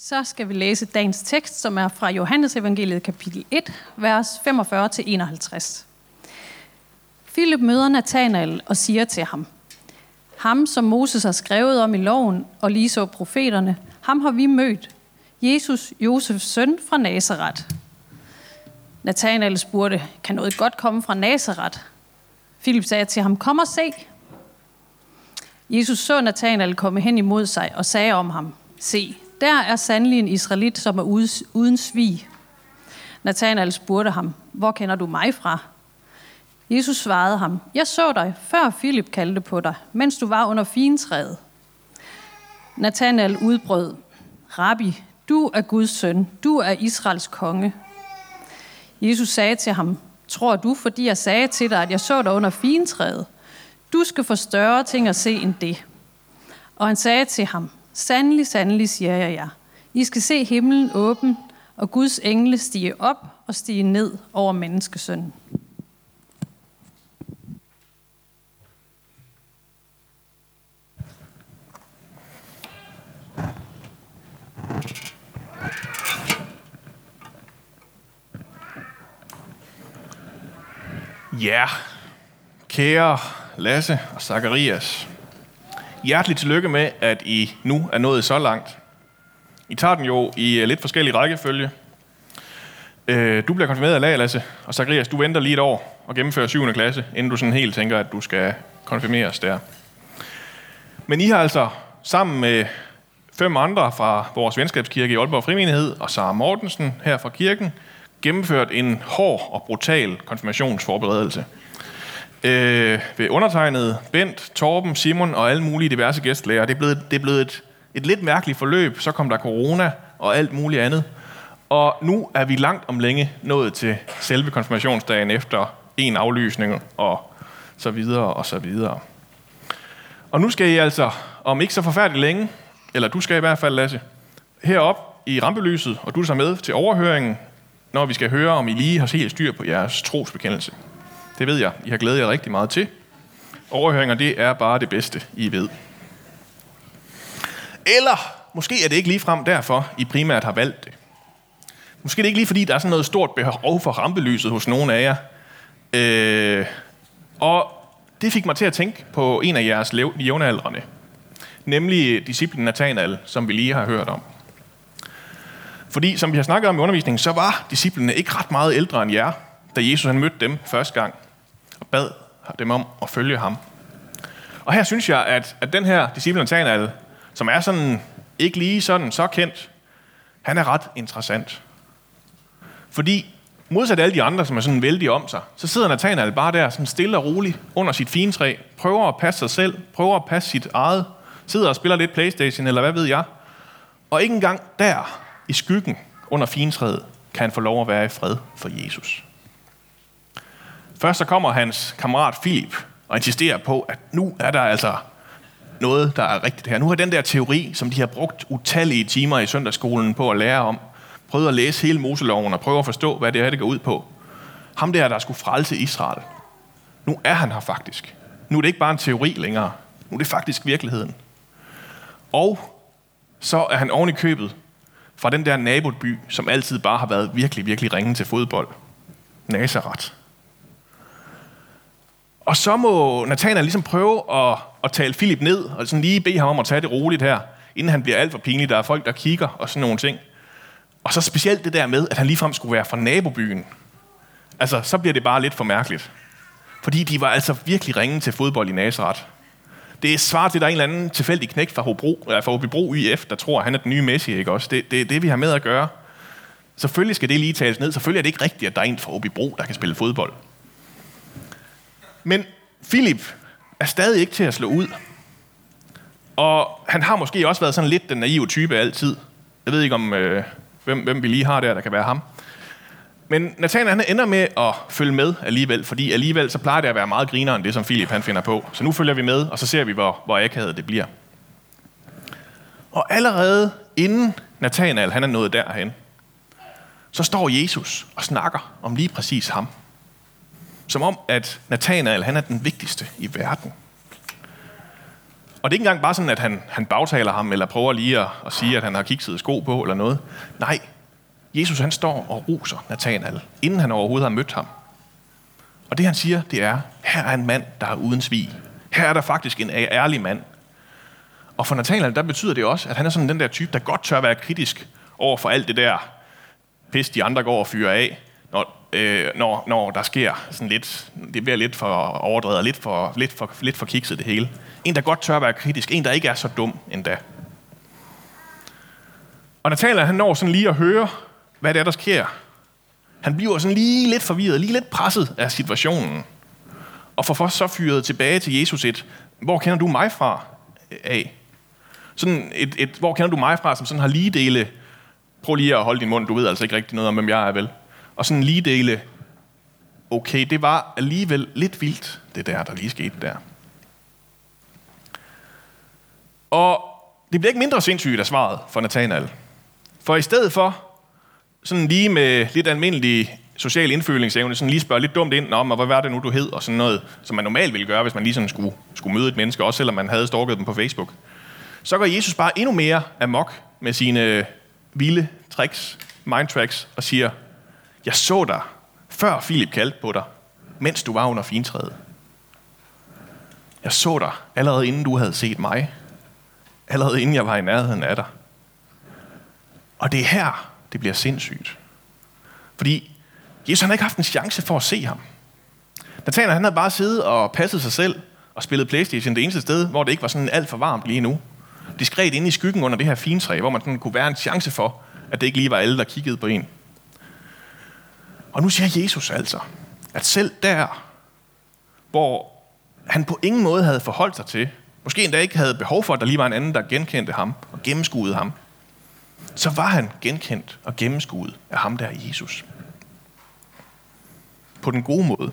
Så skal vi læse dagens tekst, som er fra Johannes evangeliet kapitel 1, vers 45-51. Philip møder Nathanael og siger til ham, Ham, som Moses har skrevet om i loven og lige så profeterne, ham har vi mødt. Jesus, Josefs søn fra Nazareth. Nathanael spurgte, kan noget godt komme fra Nazareth? Philip sagde til ham, kom og se. Jesus så Nathanael komme hen imod sig og sagde om ham, se, der er sandelig en israelit, som er uden svig. Nathanael spurgte ham, hvor kender du mig fra? Jesus svarede ham, jeg så dig, før Philip kaldte på dig, mens du var under fintræet. Nathanael udbrød, Rabbi, du er Guds søn, du er Israels konge. Jesus sagde til ham, tror du, fordi jeg sagde til dig, at jeg så dig under fintræet? Du skal få større ting at se end det. Og han sagde til ham, Sandelig, sandelig, siger jeg jer. I skal se himlen åben, og Guds engle stige op og stige ned over menneskesønnen. Ja, kære Lasse og Zacharias. Hjerteligt tillykke med, at I nu er nået så langt. I tager den jo i øh, lidt forskellige rækkefølge. Øh, du bliver konfirmeret af lag, Lasse, og Zacharias, du venter lige et år og gennemfører 7. klasse, inden du sådan helt tænker, at du skal konfirmeres der. Men I har altså sammen med fem andre fra vores venskabskirke i Aalborg Frimenighed og Sara Mortensen her fra kirken gennemført en hård og brutal konfirmationsforberedelse – øh, ved undertegnet, Bent, Torben, Simon og alle mulige diverse gæstlæger. Det er blevet, det er blevet et, et lidt mærkeligt forløb. Så kom der corona og alt muligt andet. Og nu er vi langt om længe nået til selve konfirmationsdagen efter en aflysning og så videre og så videre. Og nu skal I altså, om ikke så forfærdeligt længe, eller du skal i hvert fald, Lasse, herop i rampelyset, og du er med til overhøringen, når vi skal høre, om I lige har helt styr på jeres trosbekendelse. Det ved jeg. I har glædet jer rigtig meget til. Overhøringer, det er bare det bedste, I ved. Eller måske er det ikke lige frem derfor, I primært har valgt det. Måske er det ikke lige fordi, der er sådan noget stort behov for rampelyset hos nogen af jer. Øh, og det fik mig til at tænke på en af jeres jævnaldrende. Nemlig disciplen Nathanael, som vi lige har hørt om. Fordi, som vi har snakket om i undervisningen, så var disciplene ikke ret meget ældre end jer, da Jesus han mødte dem første gang bad dem om at følge ham. Og her synes jeg, at, at den her disciple Nathanael, som er sådan ikke lige sådan så kendt, han er ret interessant. Fordi modsat alle de andre, som er sådan vældig om sig, så sidder Nathanael bare der sådan stille og roligt under sit fintræ, prøver at passe sig selv, prøver at passe sit eget, sidder og spiller lidt Playstation, eller hvad ved jeg. Og ikke engang der, i skyggen under fintræet, kan han få lov at være i fred for Jesus. Først så kommer hans kammerat Philip og insisterer på, at nu er der altså noget, der er rigtigt her. Nu har den der teori, som de har brugt utallige timer i søndagsskolen på at lære om, prøvet at læse hele Moseloven og prøve at forstå, hvad det er, det går ud på. Ham der, der skulle frelse Israel. Nu er han her faktisk. Nu er det ikke bare en teori længere. Nu er det faktisk virkeligheden. Og så er han oven i købet fra den der naboby, som altid bare har været virkelig, virkelig ringen til fodbold. Nazareth. Og så må Nathanael ligesom prøve at, at tale Philip ned, og sådan lige bede ham om at tage det roligt her, inden han bliver alt for pinlig. Der er folk, der kigger og sådan nogle ting. Og så specielt det der med, at han ligefrem skulle være fra nabobyen. Altså, så bliver det bare lidt for mærkeligt. Fordi de var altså virkelig ringe til fodbold i Nazareth. Det er svar til, at der er en eller anden tilfældig knægt fra Hobro, eller fra Hobro IF, der tror, at han er den nye Messi, ikke også? Det er det, det, vi har med at gøre. Selvfølgelig skal det lige tales ned. Selvfølgelig er det ikke rigtigt, at der er en fra Hobro, der kan spille fodbold. Men Philip er stadig ikke til at slå ud. Og han har måske også været sådan lidt den naive type altid. Jeg ved ikke, om øh, hvem, hvem vi lige har der, der kan være ham. Men Nathan han ender med at følge med alligevel, fordi alligevel så plejer det at være meget grinere end det, som Philip han finder på. Så nu følger vi med, og så ser vi, hvor, hvor akavet det bliver. Og allerede inden Nathanael han er nået derhen, så står Jesus og snakker om lige præcis ham. Som om, at Nathanael han er den vigtigste i verden. Og det er ikke engang bare sådan, at han, han bagtaler ham, eller prøver lige at, at sige, at han har kikset sko på, eller noget. Nej, Jesus han står og roser Nathanael, inden han overhovedet har mødt ham. Og det han siger, det er, her er en mand, der er uden svig. Her er der faktisk en ærlig mand. Og for Nathanael, der betyder det også, at han er sådan den der type, der godt tør være kritisk over for alt det der pis, de andre går og fyrer af, når, øh, når, når der sker sådan lidt, det bliver lidt for overdrevet, lidt for, lidt, for, lidt for kikset det hele. En, der godt tør være kritisk, en, der ikke er så dum endda. Og Natalia, han når sådan lige at høre, hvad det er, der sker. Han bliver sådan lige lidt forvirret, lige lidt presset af situationen. Og får så fyret tilbage til Jesus et, hvor kender du mig fra af? Sådan et, et, hvor kender du mig fra, som sådan har lige dele, prøv lige at holde din mund, du ved altså ikke rigtig noget om, hvem jeg er, vel? Og sådan lige dele, okay, det var alligevel lidt vildt, det der, der lige skete der. Og det bliver ikke mindre sindssygt af svaret for Nathanael. For i stedet for, sådan lige med lidt almindelig social indfølingsevne, sådan lige spørge lidt dumt ind om, hvad var det nu, du hed, og sådan noget, som man normalt ville gøre, hvis man lige sådan skulle, skulle møde et menneske, også selvom man havde stalket dem på Facebook. Så går Jesus bare endnu mere amok med sine øh, vilde tricks, mind tricks, og siger, jeg så dig, før Philip kaldte på dig, mens du var under fintræet. Jeg så dig, allerede inden du havde set mig. Allerede inden jeg var i nærheden af dig. Og det er her, det bliver sindssygt. Fordi Jesus han har ikke haft en chance for at se ham. Nathanael han havde bare siddet og passet sig selv og spillet Playstation det eneste sted, hvor det ikke var sådan alt for varmt lige nu. Diskret inde i skyggen under det her fintræ, hvor man sådan kunne være en chance for, at det ikke lige var alle, der kiggede på en. Og nu siger Jesus altså, at selv der, hvor han på ingen måde havde forholdt sig til, måske endda ikke havde behov for, at der lige var en anden, der genkendte ham og gennemskuede ham, så var han genkendt og gennemskuet af ham der Jesus. På den gode måde.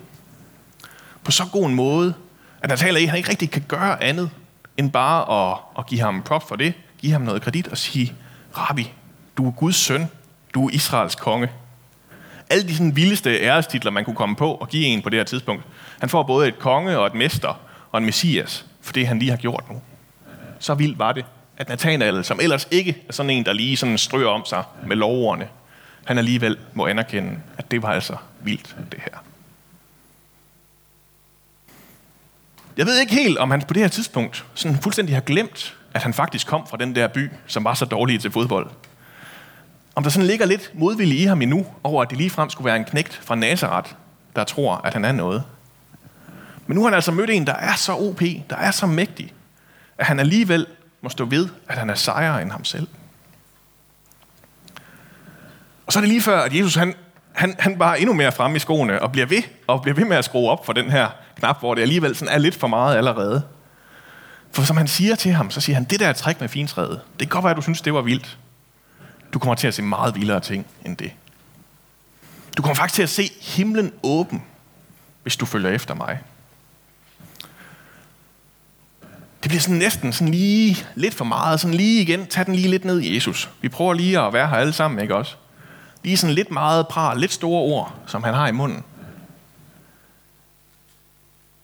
På så god en måde, at der taler i, at han ikke rigtig kan gøre andet, end bare at, at give ham prop for det, give ham noget kredit og sige, Rabbi, du er Guds søn, du er Israels konge. Alle de sådan vildeste ærestitler, man kunne komme på og give en på det her tidspunkt. Han får både et konge og et mester og en messias, for det han lige har gjort nu. Så vildt var det, at Nathanael, som ellers ikke er sådan en, der lige sådan strøger om sig med lovordene, han alligevel må anerkende, at det var altså vildt, det her. Jeg ved ikke helt, om han på det her tidspunkt sådan fuldstændig har glemt, at han faktisk kom fra den der by, som var så dårlig til fodbold. Om der sådan ligger lidt modvilje i ham endnu, over at det ligefrem skulle være en knægt fra Nazareth, der tror, at han er noget. Men nu har han altså mødt en, der er så OP, der er så mægtig, at han alligevel må stå ved, at han er sejere end ham selv. Og så er det lige før, at Jesus han, han, han bare endnu mere frem i skoene og bliver ved, og bliver ved med at skrue op for den her knap, hvor det alligevel sådan er lidt for meget allerede. For som han siger til ham, så siger han, det der træk med fintræet, det kan godt være, at du synes, det var vildt. Du kommer til at se meget vildere ting end det. Du kommer faktisk til at se himlen åben, hvis du følger efter mig. Det bliver sådan næsten sådan lige lidt for meget, sådan lige igen, tag den lige lidt ned i Jesus. Vi prøver lige at være her alle sammen, ikke også? Lige sådan lidt meget pral, lidt store ord, som han har i munden.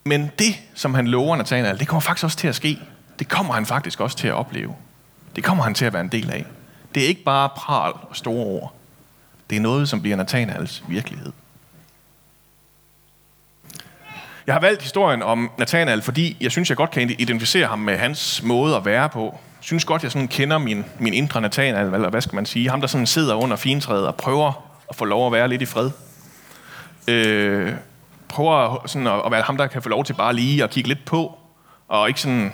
Men det, som han lover Nathanael, det kommer faktisk også til at ske. Det kommer han faktisk også til at opleve. Det kommer han til at være en del af. Det er ikke bare pral og store ord. Det er noget, som bliver Nathanaels virkelighed. Jeg har valgt historien om Nathanael, fordi jeg synes, jeg godt kan identificere ham med hans måde at være på. Jeg synes godt, jeg sådan kender min, min indre Nathanael, eller hvad skal man sige. Ham, der sådan sidder under fintræet og prøver at få lov at være lidt i fred. Øh, prøver sådan at, at være ham, der kan få lov til bare lige at kigge lidt på, og ikke sådan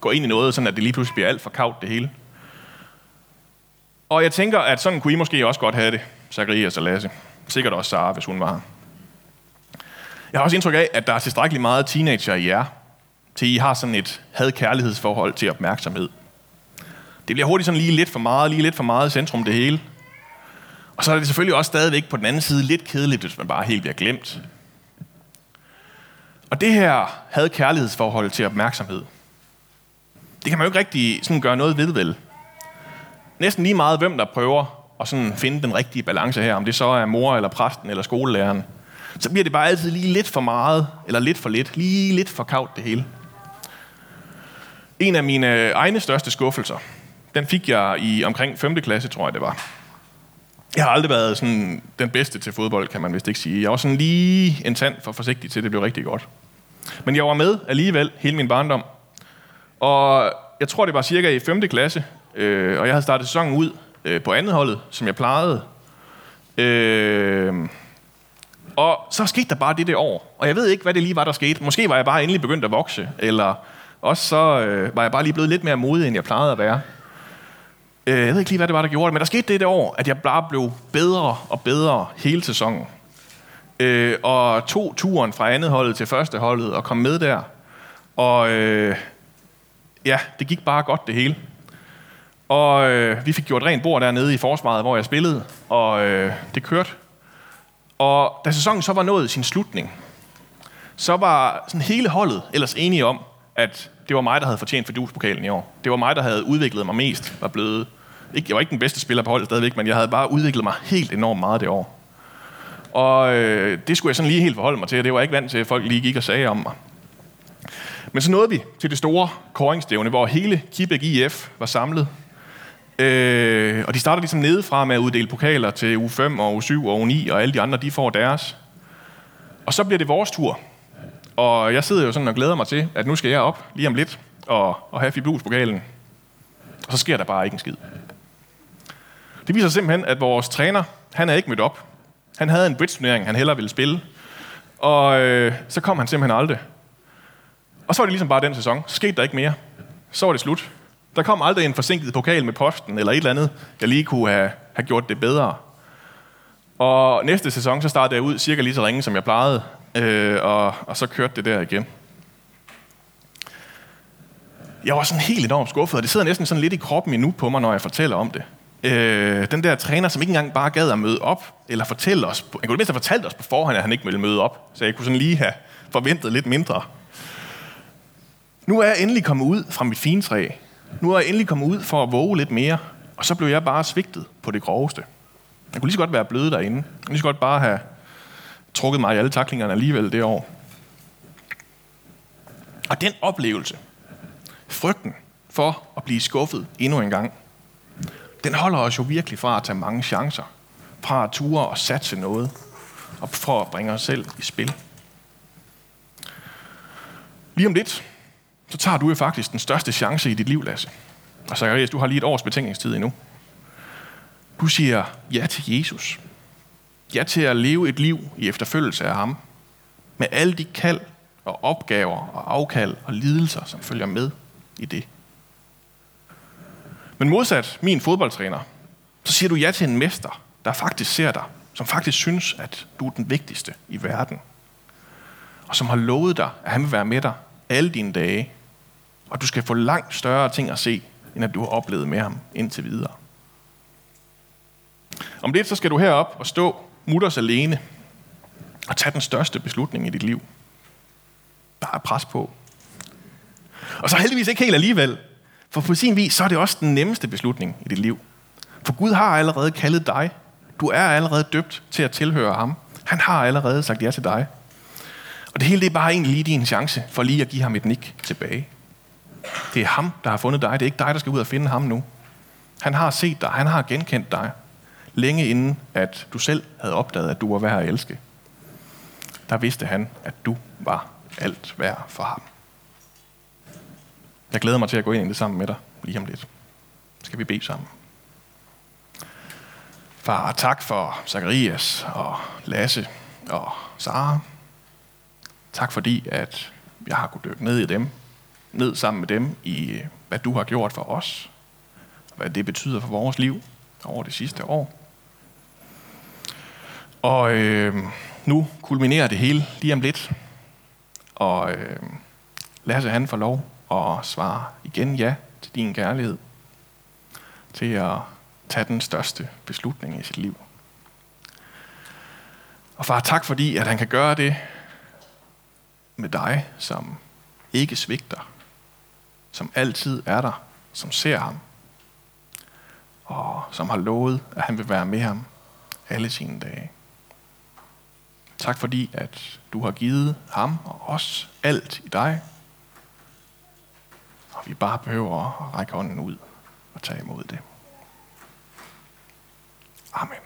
gå ind i noget, sådan at det lige pludselig bliver alt for kavt det hele. Og jeg tænker, at sådan kunne I måske også godt have det, Zacharias og Lasse. Sikkert også Sara, hvis hun var her. Jeg har også indtryk af, at der er tilstrækkeligt meget teenager i jer, til I har sådan et had-kærlighedsforhold til opmærksomhed. Det bliver hurtigt sådan lige lidt for meget, lige lidt for meget centrum det hele. Og så er det selvfølgelig også stadigvæk på den anden side lidt kedeligt, hvis man bare helt bliver glemt. Og det her had-kærlighedsforhold til opmærksomhed, det kan man jo ikke rigtig sådan gøre noget ved, vel? Næsten lige meget, hvem der prøver at sådan finde den rigtige balance her, om det så er mor eller præsten eller skolelæreren, så bliver det bare altid lige lidt for meget, eller lidt for lidt, lige lidt for kavt det hele. En af mine egne største skuffelser, den fik jeg i omkring 5. klasse, tror jeg det var. Jeg har aldrig været sådan den bedste til fodbold, kan man vist ikke sige. Jeg var sådan lige en tand for forsigtig til, at det blev rigtig godt. Men jeg var med alligevel hele min barndom. Og jeg tror, det var cirka i 5. klasse, øh, og jeg havde startet sæsonen ud øh, på andet holdet, som jeg plejede. Øh, og så skete der bare det det år. Og jeg ved ikke, hvad det lige var, der skete. Måske var jeg bare endelig begyndt at vokse, eller også så øh, var jeg bare lige blevet lidt mere modig, end jeg plejede at være. Øh, jeg ved ikke lige, hvad det var, der gjorde det, men der skete det det år, at jeg bare blev bedre og bedre hele sæsonen. Øh, og tog turen fra andet holdet til første holdet og kom med der. Og øh, ja, det gik bare godt det hele. Og øh, vi fik gjort rent bord dernede i forsvaret, hvor jeg spillede, og øh, det kørte. Og da sæsonen så var nået sin slutning, så var sådan hele holdet ellers enige om, at det var mig, der havde fortjent Fidus-pokalen i år. Det var mig, der havde udviklet mig mest, var blevet... Ikke, jeg var ikke den bedste spiller på holdet stadigvæk, men jeg havde bare udviklet mig helt enormt meget det år. Og øh, det skulle jeg sådan lige helt forholde mig til, og det var jeg ikke vant til, at folk lige gik og sagde om mig. Men så nåede vi til det store koringsstævne, hvor hele Kibæk IF var samlet. Øh, og de starter ligesom nedefra med at uddele pokaler til U5 og U7 og U9, og alle de andre, de får deres. Og så bliver det vores tur. Og jeg sidder jo sådan og glæder mig til, at nu skal jeg op lige om lidt og, og have Fiblus-pokalen. Og så sker der bare ikke en skid. Det viser simpelthen, at vores træner, han er ikke mødt op. Han havde en bridge-turnering, han hellere ville spille. Og øh, så kom han simpelthen aldrig. Og så var det ligesom bare den sæson. Så skete der ikke mere. Så var det slut. Der kom aldrig en forsinket pokal med posten, eller et eller andet, jeg lige kunne have, have gjort det bedre. Og næste sæson, så startede jeg ud cirka lige så ringe, som jeg plejede. Øh, og, og så kørte det der igen. Jeg var sådan helt enormt skuffet, og det sidder næsten sådan lidt i kroppen endnu på mig, når jeg fortæller om det. Øh, den der træner, som ikke engang bare gad at møde op, eller fortælle os, han kunne mindst have fortalt os på forhånd, at han ikke ville møde op, så jeg kunne sådan lige have forventet lidt mindre. Nu er jeg endelig kommet ud fra mit fine træ. Nu er jeg endelig kommet ud for at våge lidt mere, og så blev jeg bare svigtet på det groveste. Jeg kunne lige så godt være blød derinde. Jeg kunne lige så godt bare have trukket mig i alle taklingerne alligevel det år. Og den oplevelse, frygten for at blive skuffet endnu en gang, den holder os jo virkelig fra at tage mange chancer, fra at ture og satse noget, og for at bringe os selv i spil. Lige om lidt, så tager du jo faktisk den største chance i dit liv, Lasse. Og Zacharias, du har lige et års betænkningstid endnu. Du siger ja til Jesus. Ja til at leve et liv i efterfølgelse af ham. Med alle de kald og opgaver og afkald og lidelser, som følger med i det. Men modsat min fodboldtræner, så siger du ja til en mester, der faktisk ser dig, som faktisk synes, at du er den vigtigste i verden. Og som har lovet dig, at han vil være med dig alle dine dage. Og du skal få langt større ting at se, end at du har oplevet med ham indtil videre. Om lidt så skal du herop og stå mutters alene og tage den største beslutning i dit liv. Der er pres på. Og så heldigvis ikke helt alligevel, for på sin vis, så er det også den nemmeste beslutning i dit liv. For Gud har allerede kaldet dig. Du er allerede døbt til at tilhøre ham. Han har allerede sagt ja til dig. Og det hele det er bare egentlig lige din chance for lige at give ham et nik tilbage. Det er ham, der har fundet dig. Det er ikke dig, der skal ud og finde ham nu. Han har set dig. Han har genkendt dig. Længe inden, at du selv havde opdaget, at du var værd at elske. Der vidste han, at du var alt værd for ham. Jeg glæder mig til at gå ind i det sammen med dig lige om lidt. Skal vi bede sammen? Far, tak for Zacharias og Lasse og Sara. Tak fordi, at jeg har kunnet dykke ned i dem, ned sammen med dem i, hvad du har gjort for os, og hvad det betyder for vores liv over det sidste år. Og øh, nu kulminerer det hele lige om lidt, og øh, Lasse han får lov at svare igen ja til din kærlighed, til at tage den største beslutning i sit liv. Og far, tak fordi, at han kan gøre det med dig, som ikke svigter, som altid er der, som ser ham, og som har lovet, at han vil være med ham alle sine dage. Tak fordi, at du har givet ham og os alt i dig. Og vi bare behøver at række hånden ud og tage imod det. Amen.